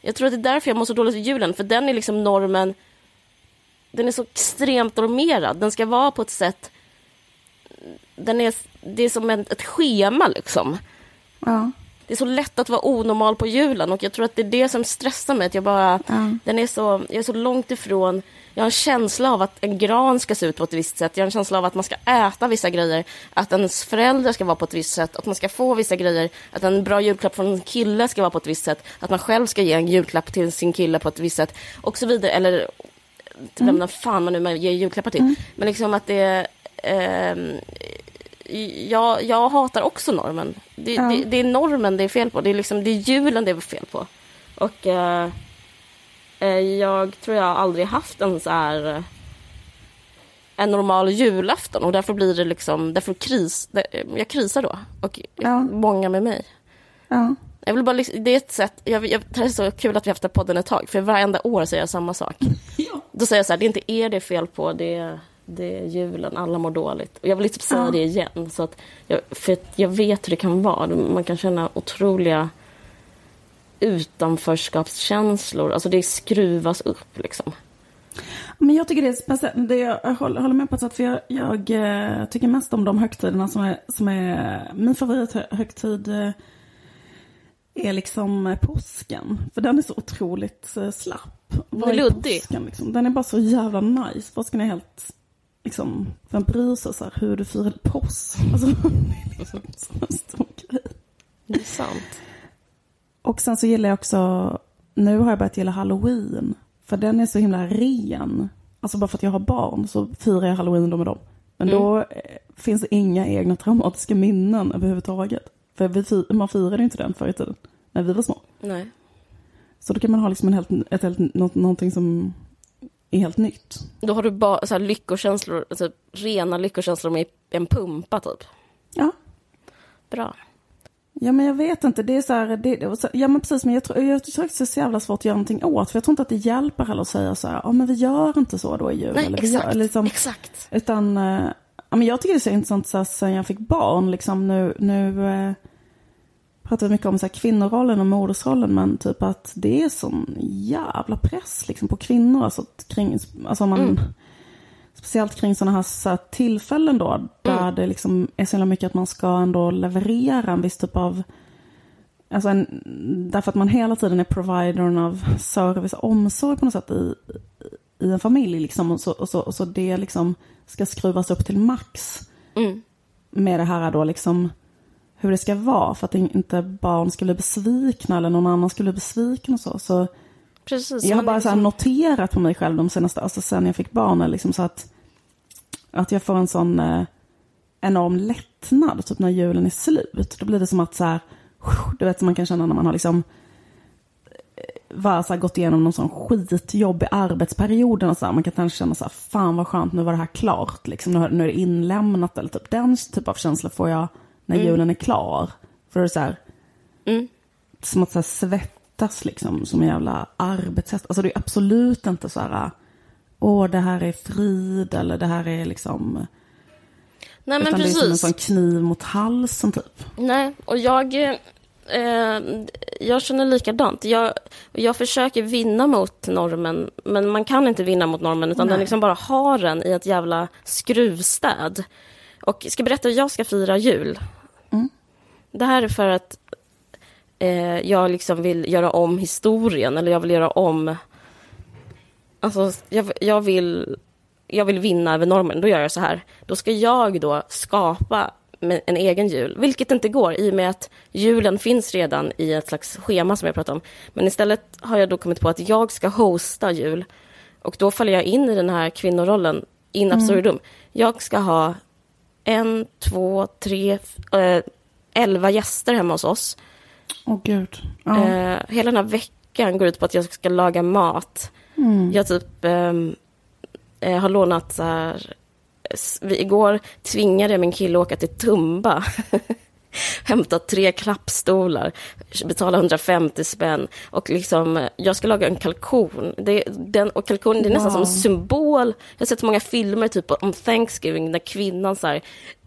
jag tror att det är därför jag mår så dåligt i julen, för den är liksom normen, den är så extremt normerad. Den ska vara på ett sätt, den är, det är som en, ett schema liksom. Ja. Det är så lätt att vara onormal på julen och jag tror att det är det som stressar mig. Att jag, bara, Ja. den är så, jag är så långt ifrån. Jag har en känsla av att en gran ska se ut på ett visst sätt. Jag har en känsla av att man ska äta vissa grejer. Att ens föräldrar ska vara på ett visst sätt. Att man ska få vissa grejer. Att en bra julklapp från en kille ska vara på ett visst sätt. Att man själv ska ge en julklapp till sin kille på ett visst sätt. Och så vidare. Eller till vem fan man nu ger julklappar till. Men liksom att det... ehm, jag, jag hatar också normen. Det, Ja. det, det är normen det är fel på. Det är, liksom, det är julen det är fel på. Och eh, eh, jag tror jag aldrig haft en så här eh, en normal julafton och därför blir det liksom, därför kris, det, jag krisar då. Och Ja. många med mig. Ja. Jag vill bara, det är ett sätt, jag, jag, det här är så kul att vi har haft den podden ett tag, för varenda år säger jag samma sak. Ja. Då säger jag så här, det är inte er det är fel på, det är, det är julen, alla mår dåligt. Och jag vill liksom säga Ja. det igen, så att jag, för att jag vet hur det kan vara. Man kan känna otroliga utanförskapskänslor, alltså det skruvas upp liksom. Men jag tycker det är speciellt, det jag håller, håller med på ett sätt, för jag, jag eh, tycker mest om de högtiderna som är, som är min favorithögtid eh, är liksom påsken. För den är så otroligt eh, slapp. Vad är luddig. Påsken, liksom? Den är bara så jävla nice. Påsken är helt, liksom, vem bryr sig så här, hur du firar påsk? Alltså, det är liksom en stor grej. Det är sant. Och sen så gillar jag också, nu har jag börjat gilla halloween. För den är så himla ren. Alltså bara för att jag har barn så firar jag halloween då med dem. Men då eh, finns det inga egna traumatiska minnen överhuvudtaget. För vi, man firade ju inte den förr i tiden, när vi var små. Nej. Så då kan man ha liksom en helt, ett helt, någonting som är helt nytt. Då har du bara så här lyckokänslor, alltså rena lyckokänslor med en pumpa typ. Ja. Bra. Ja men jag vet inte, det är så här, det, så, ja men precis men jag tror, jag tror att det är så jävla svårt att göra någonting åt. För jag tror inte att det hjälper heller att säga så här, ja men vi gör inte så då i jul. Nej, eller exakt. Gör, liksom, Exakt. Utan, eh, ja, men jag tycker det är så intressant så här, sen jag fick barn, liksom nu, nu pratar vi mycket om så här, kvinnorollen och modersrollen, men typ att det är sån jävla press liksom, på kvinnor. Alltså, kring, alltså man, Mm. Speciellt kring sådana här, så här tillfällen då, där Mm. det liksom är så himla mycket att man ska ändå leverera en viss typ av Alltså en, därför att man hela tiden är providern av service och omsorg på något sätt i, i en familj. Liksom, och, så, och, så, och så det liksom ska skruvas upp till max Mm. med det här då liksom hur det ska vara för att inte barn ska bli besvikna eller någon annan skulle bli besviken och så. Så Precis. jag har bara är så liksom- noterat på mig själv de senaste, alltså sen jag fick barn, liksom så att, att jag får en sån eh, enorm lättnad, typ när julen är slut. Då blir det som att så här, du vet som man kan känna när man har liksom eh, var, så här, gått igenom någon sån skitjobbig arbetsperiod. Och så här, man kan kanske känna så här, fan vad skönt, nu var det här klart. Liksom, nu, nu är det inlämnat. Eller typ den typ av känsla får jag när julen är klar. För det är så här, Mm. som att så här, svettas liksom som en jävla arbetshäst. Alltså det är absolut inte så här, åh det här är frid eller det här är liksom, Nej men utan det är som en precis. sån kniv mot halsen typ. Nej, och jag, eh, jag känner likadant. Jag, jag försöker vinna mot normen, men man kan inte vinna mot normen, utan Nej. den liksom bara har den i ett jävla skruvstäd. Och ska jag berätta hur jag ska fira jul? Mm. Det här är för att eh, jag liksom vill göra om historien, eller jag vill göra om... Alltså, jag, jag vill jag vill vinna över normen, då gör jag så här. Då ska jag då skapa en egen jul, vilket inte går i och med att julen finns redan i ett slags schema som jag pratade om. Men istället har jag då kommit på att jag ska hosta jul och då faller jag in i den här kvinnorollen in absurdum. Jag ska ha en, två, tre, eh, elva gäster hemma hos oss. Åh gud. Ja. Eh, hela den här veckan går ut på att jag ska laga mat. Mm. Jag typ ehm, eh, har lånat så här... Vi, igår tvingade jag min kille att åka till Tumba. Hämta tre klappstolar, betala 150 spänn. Och liksom, jag ska laga en kalkon. Det, den, och kalkon det är nästan som en Wow. symbol. Jag har sett så många filmer typ om Thanksgiving när kvinnan så här,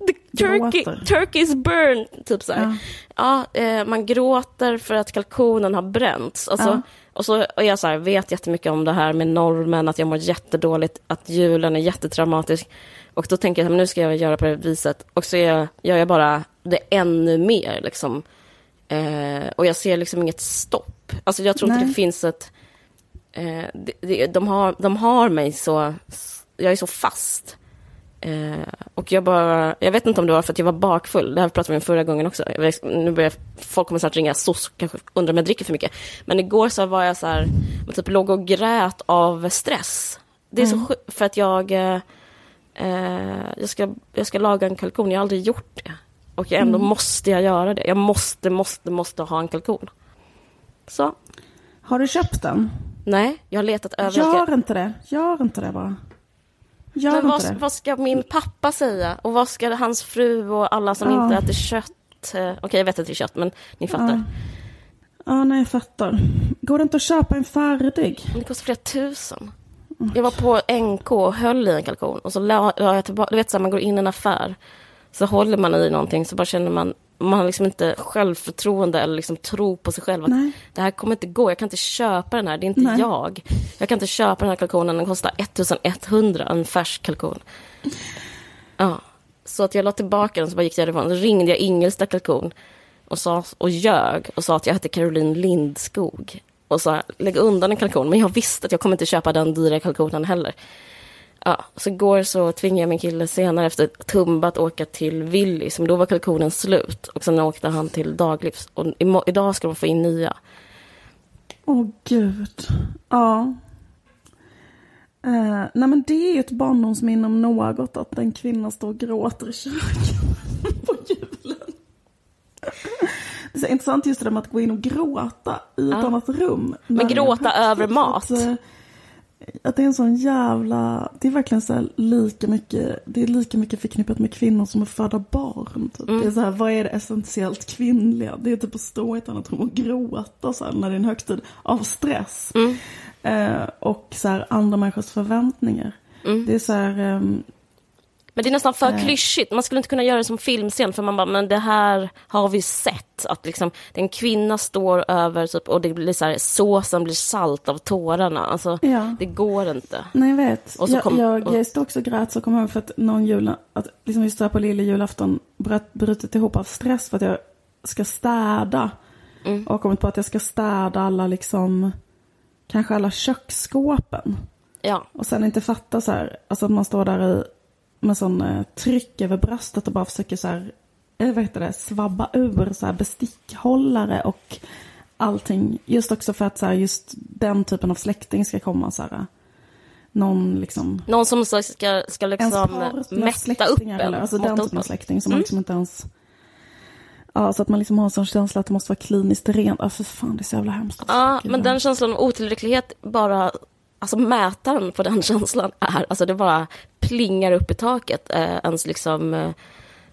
The turkey, turkey is burned. Typ så här. Ja, eh, man gråter för att kalkonen har bränts. Alltså, Ja. Och så och jag så här, vet jättemycket om det här med normen, att jag mår jättedåligt, att julen är jättetraumatisk. Och då tänker jag, nu ska jag göra på det viset. Och så jag, gör jag bara det ännu mer. Liksom. Eh, och jag ser liksom inget stopp. Alltså jag tror inte Nej. det finns ett... Eh, det, det, de, har, de har mig så... Jag är så fast. Eh, och jag bara... Jag vet inte om det var för att jag var bakfull. Det här pratade vi om förra gången också. Jag nu börjar folk kommer snart ringa SOS kanske undrar om jag dricker för mycket. Men igår så var jag så här... Jag typ låg och grät av stress. Det är så sjukt, för att jag... Eh, jag, ska, jag ska laga en kalkon. Jag har aldrig gjort det. Och ändå måste jag göra det. Jag måste, måste, måste ha en kalkon. Så. Har du köpt den? Nej, jag har letat överallt. Gör inte det. Gör inte det bara. Gör Men inte vad, det. vad ska min pappa säga? Och vad ska hans fru och alla som Ja. inte äter kött? eh, Okej, jag vet att det är kött, men ni fattar. Ja, nej jag fattar. Går det inte att köpa en färdig? Det kostar flera tusen. Jag var på NK och höll i en kalkon och så la, la jag tillbaka. Du vet, så här, man går in i en affär, så håller man i någonting så bara känner man, man har liksom inte självförtroende eller liksom tro på sig själv. Att Nej. det här kommer inte gå, jag kan inte köpa den här, det är inte Nej. jag. Jag kan inte köpa den här kalkonen, den kostar 1100, en färsk kalkon. Ja, så att jag la tillbaka den så bara gick jag därifrån. Så ringde jag Ingelsta kalkon och, sa, och ljög och sa att jag hette Caroline Lindskog. Och sa, lägga undan en kalkon. Men jag visste att jag kommer inte köpa den dyra kalkonen heller. Ja, så igår så tvingade jag min kille senare efter Tumba att åka till Willys, men då var kalkonen slut. Och sen åkte han till Daglivs. Och idag ska de få in nya. Åh gud. Ja. Uh, nej men det är ju ett barndomsminne om något att en kvinna står och gråter i köket på julen. Det är så intressant just det där med att gå in och gråta i ett Ja. annat rum. Men gråta över mat. Att, eh, att det är en sån jävla, det är verkligen så här lika mycket, det är lika mycket förknippat med kvinnor som att föda barn. Typ. Mm. Det är så här, vad är det essentiellt kvinnliga? Det är typ att stå i ett annat rum och gråta så här, när det är en högtid av stress. Mm. Eh, och så här, andra människors förväntningar. Mm. Det är så här, ehm, Men det är nästan för Eh. klyschigt. Man skulle inte kunna göra det som filmscen, för man bara, men det här har vi sett. Att liksom, en kvinna står över typ, och det blir så här, såsen blir salt av tårarna. Alltså, ja. det går inte. Nej, jag vet. Och så jag, kom- jag, och- jag stod också och grät så kom jag ihåg för att någon jul, att liksom just där på lille julafton bröt, brutit ihop av stress för att jag ska städa. Mm. Och kommit på att jag ska städa alla liksom, kanske alla köksskåpen. Ja, Och sen inte fatta så här, alltså att man står där i, med sån eh, tryck över bröstet och bara försöker så här eh, vad heter det, svabba ur så här bestickhållare och allting. Just också för att så här, just den typen av släkting ska komma så här. Någon liksom Någon som så ska, ska liksom mätta upp en. eller alltså den typen av släkting som man Mm. liksom inte ens Ja, så att man liksom har en sån känsla att det måste vara kliniskt rent. Ja, för fan, det är så jävla hemskt. Ja, men den känslan av otillräcklighet bara... Alltså mätaren på den känslan är... Alltså det bara plingar upp i taket. Eh, ens liksom... Eh,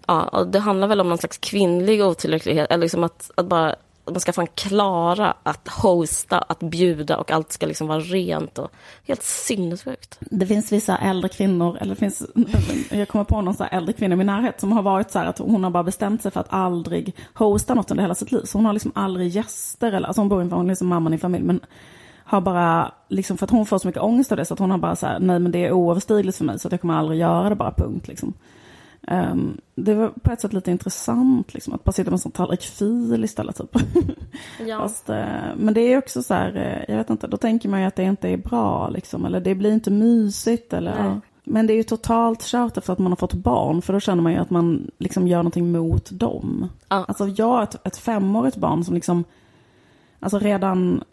ja, det handlar väl om någon slags kvinnlig otillräcklighet. Eller liksom att, att bara... Man ska fan klara att hosta, att bjuda och allt ska liksom vara rent och helt sinnessjukt. Det finns vissa äldre kvinnor, eller det finns, jag kommer på någon så här äldre kvinna i min närhet som har varit så här att hon har bara bestämt sig för att aldrig hosta något under hela sitt liv. Så hon har liksom aldrig gäster, eller, alltså hon bor i en hon är liksom mamman i familj, men har bara, liksom för att hon får så mycket ångest av det, så att hon har bara så här, nej men det är oöverstigligt för mig, så att jag kommer aldrig göra det, bara punkt liksom. Ehm, det var på ett sätt lite intressant, liksom, att bara sitta med en sån tallrik fil istället. Typ. Ja. Fast, eh, men det är också så här, eh, jag vet inte, då tänker man ju att det inte är bra liksom, eller det blir inte mysigt eller Nej. Men det är ju totalt kört efter att man har fått barn, för då känner man ju att man liksom gör någonting mot dem. Ja. Alltså jag, ett, ett femårigt barn som liksom, alltså redan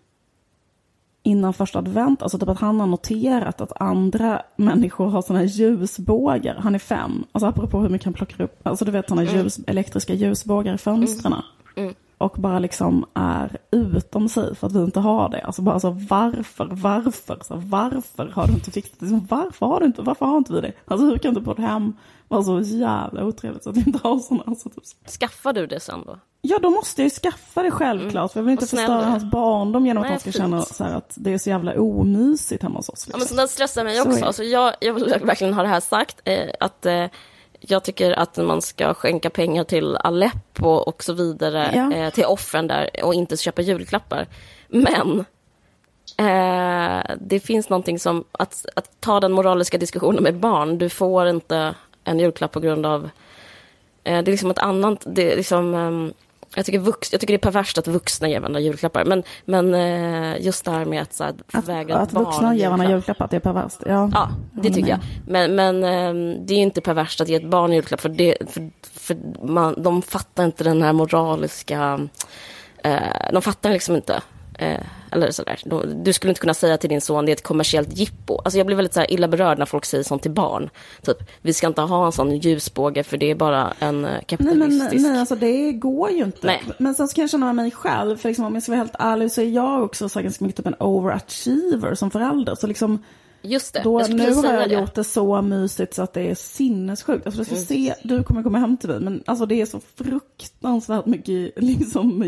innan första advent, alltså typ att han har noterat att andra människor har sådana här ljusbågar. Han är fem, alltså apropå hur mycket han plockar upp, alltså du vet sådana ljus, elektriska ljusbågar i fönstren. Mm. Och bara liksom är utom sig för att vi inte har det. Alltså bara så varför, varför, så varför har du inte fixat det? Liksom, Varför har du inte, varför har inte vi det? Alltså hur kan du på ett hem vara så jävla otrevligt så att vi inte har sådana? Alltså, typ. Skaffar du det sen då? Ja, då måste jag ju skaffa det självklart. För jag vill inte snäll förstöra hans barndom genom att Nej, han ska fint. känna så att det är så jävla omysigt hemma hos oss. Ja, men Liksom. sånt stressar mig Så också. det. Alltså, jag, jag vill verkligen ha det här sagt. Eh, att eh, jag tycker att man ska skänka pengar till Aleppo och så vidare. Ja. Eh, till offren där och inte köpa julklappar. Men eh, det finns någonting som att, att ta den moraliska diskussionen med barn. Du får inte en julklapp på grund av... Eh, det är liksom ett annat... Det är liksom, ehm, jag, tycker vux, jag tycker det är perverst att vuxna ger varandra julklappar. Men, men eh, just det här med att, så här, Att, vägra att barn vuxna ger varandra julklapp. julklappar, att det är perverst. Ja, Ja, det tycker jag. Men, men ehm, det är inte perverst att ge ett barn julklapp för, det, för, för man, de fattar inte den här moraliska... Eh, de fattar liksom inte. Eller sådär. Du skulle inte kunna säga till din son det är ett kommersiellt jippo. Alltså jag blir väldigt så här illa berörd när folk säger sånt till barn. Typ, vi ska inte ha en sån ljusbåge för det är bara en eh, Nej, kapitalistisk... men, nej, alltså det går ju inte. Nej. Men sen så kan jag känna med mig själv, för liksom, om jag ska vara helt ärlig så är jag också så ganska mycket typ en overachiever som förälder. Så liksom, Just det, då, nu har jag det. gjort det så mysigt så att det är sinnessjukt. Alltså, du, ska Mm. se, du kommer komma hem till mig, men alltså, det är så fruktansvärt mycket liksom,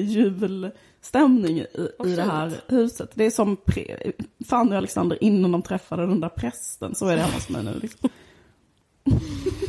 julstämning i, i det här huset. Det är som pre, Fanny och Alexander innan de träffade den där prästen, så är det hemma hos mig nu. Liksom.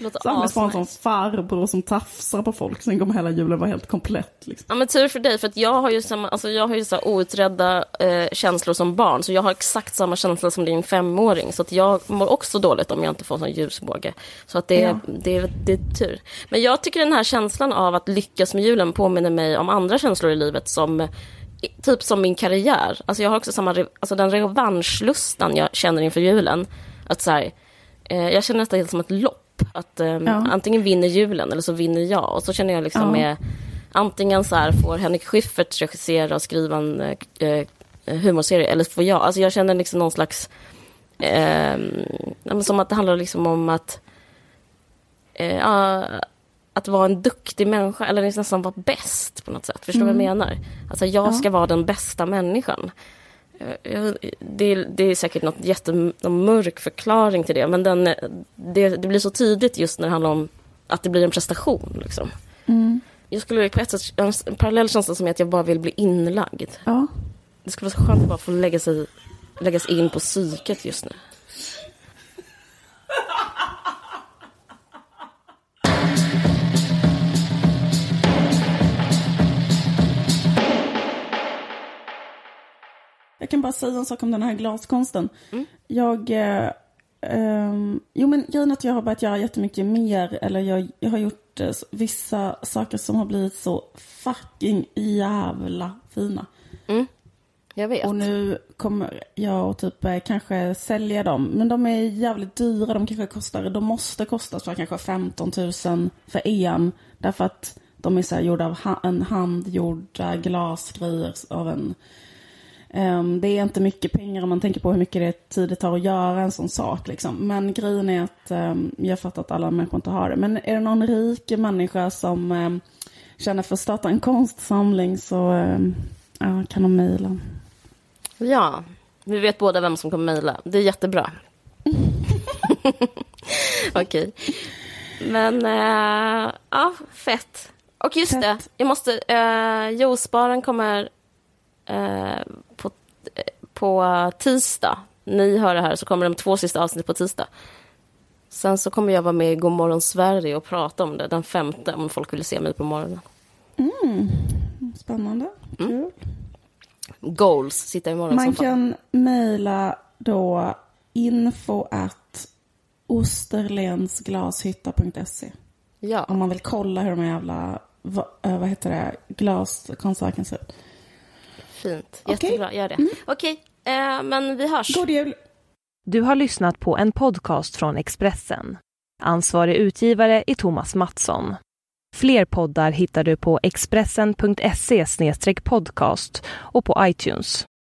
Det sån asnice. farbror som tafsar på folk, sen kommer hela julen vara helt komplett. Liksom. Ja men tur för dig, för att jag har ju, samma, alltså jag har ju så här outredda eh, känslor som barn, så jag har exakt samma känsla som din femåring, så att jag mår också dåligt om jag inte får en sån ljusbåge. Så att det, Ja. det, är- det är tur. Men jag tycker den här känslan av att lyckas med julen påminner mig om andra känslor i livet som Typ som min karriär. Alltså jag har också samma, alltså den revanschlustan jag känner inför julen. Att så här, eh, jag känner nästan helt som ett lopp. Att eh, Ja. antingen vinner julen eller så vinner jag. Och så känner jag liksom Ja. med antingen så här får Henrik Schyffert regissera och skriva en eh, eh, humorserie eller får jag. Alltså jag känner liksom någon slags, eh, som att det handlar liksom om att eh, att vara en duktig människa eller liksom nästan vara bäst på något sätt. Förstår du vad jag menar? Alltså jag Ja. ska vara den bästa människan. Det är, det är säkert något jättemörk förklaring till det, men den, det, det blir så tydligt just när det handlar om att det blir en prestation. Liksom. Mm. Jag skulle på ett sätt, en en parallell känsla som är att jag bara vill bli inlagd. Ja. Det skulle vara så skönt att bara få lägga sig, läggas in på psyket just nu. Jag kan bara säga en sak om den här glaskonsten. Mm. Jag... Eh, ehm, jo men grejen att jag har börjat göra jättemycket mer. Eller jag, jag har gjort eh, vissa saker som har blivit så fucking jävla fina. Mm. Jag vet. Och nu kommer jag att typ eh, kanske sälja dem. Men de är jävligt dyra. De kanske kostar, de måste kosta så kanske 15 000 för en. Därför att de är så här gjorda av ha, en handgjorda glasgrejer av en... Um, det är inte mycket pengar om man tänker på hur mycket det tid det tar att göra en sån sak. Liksom. Men grejen är att um, jag fattar att alla människor inte har det. Men är det någon rik människa som um, känner för att starta en konstsamling så ja, kan de mejla. Ja, vi vet båda vem som kommer mejla. Det är jättebra. Okej. Okay. Men, äh, ja, fett. Och just fett. det, jag måste... Äh, Josparen kommer äh, på, på tisdag. Ni hör det här, så kommer de två sista avsnitt på tisdag. Sen så kommer jag vara med i Godmorgon Sverige och prata om det den femte, om folk vill se mig på morgonen. Mm. Spännande. Kul. Mm goals sitta imorgon Man kan mejla då info at osterlensglashytta.se. Ja. Om man vill kolla hur de jävla, vad, eh, vad heter det, glaskonserten ser ut. Fint, jättebra, okay. gör det. Mm. Okej, okay. eh, men vi hörs. God jul. Du har lyssnat på en podcast från Expressen. Ansvarig utgivare är Thomas Mattsson. Fler poddar hittar du på expressen.se podcast och på iTunes.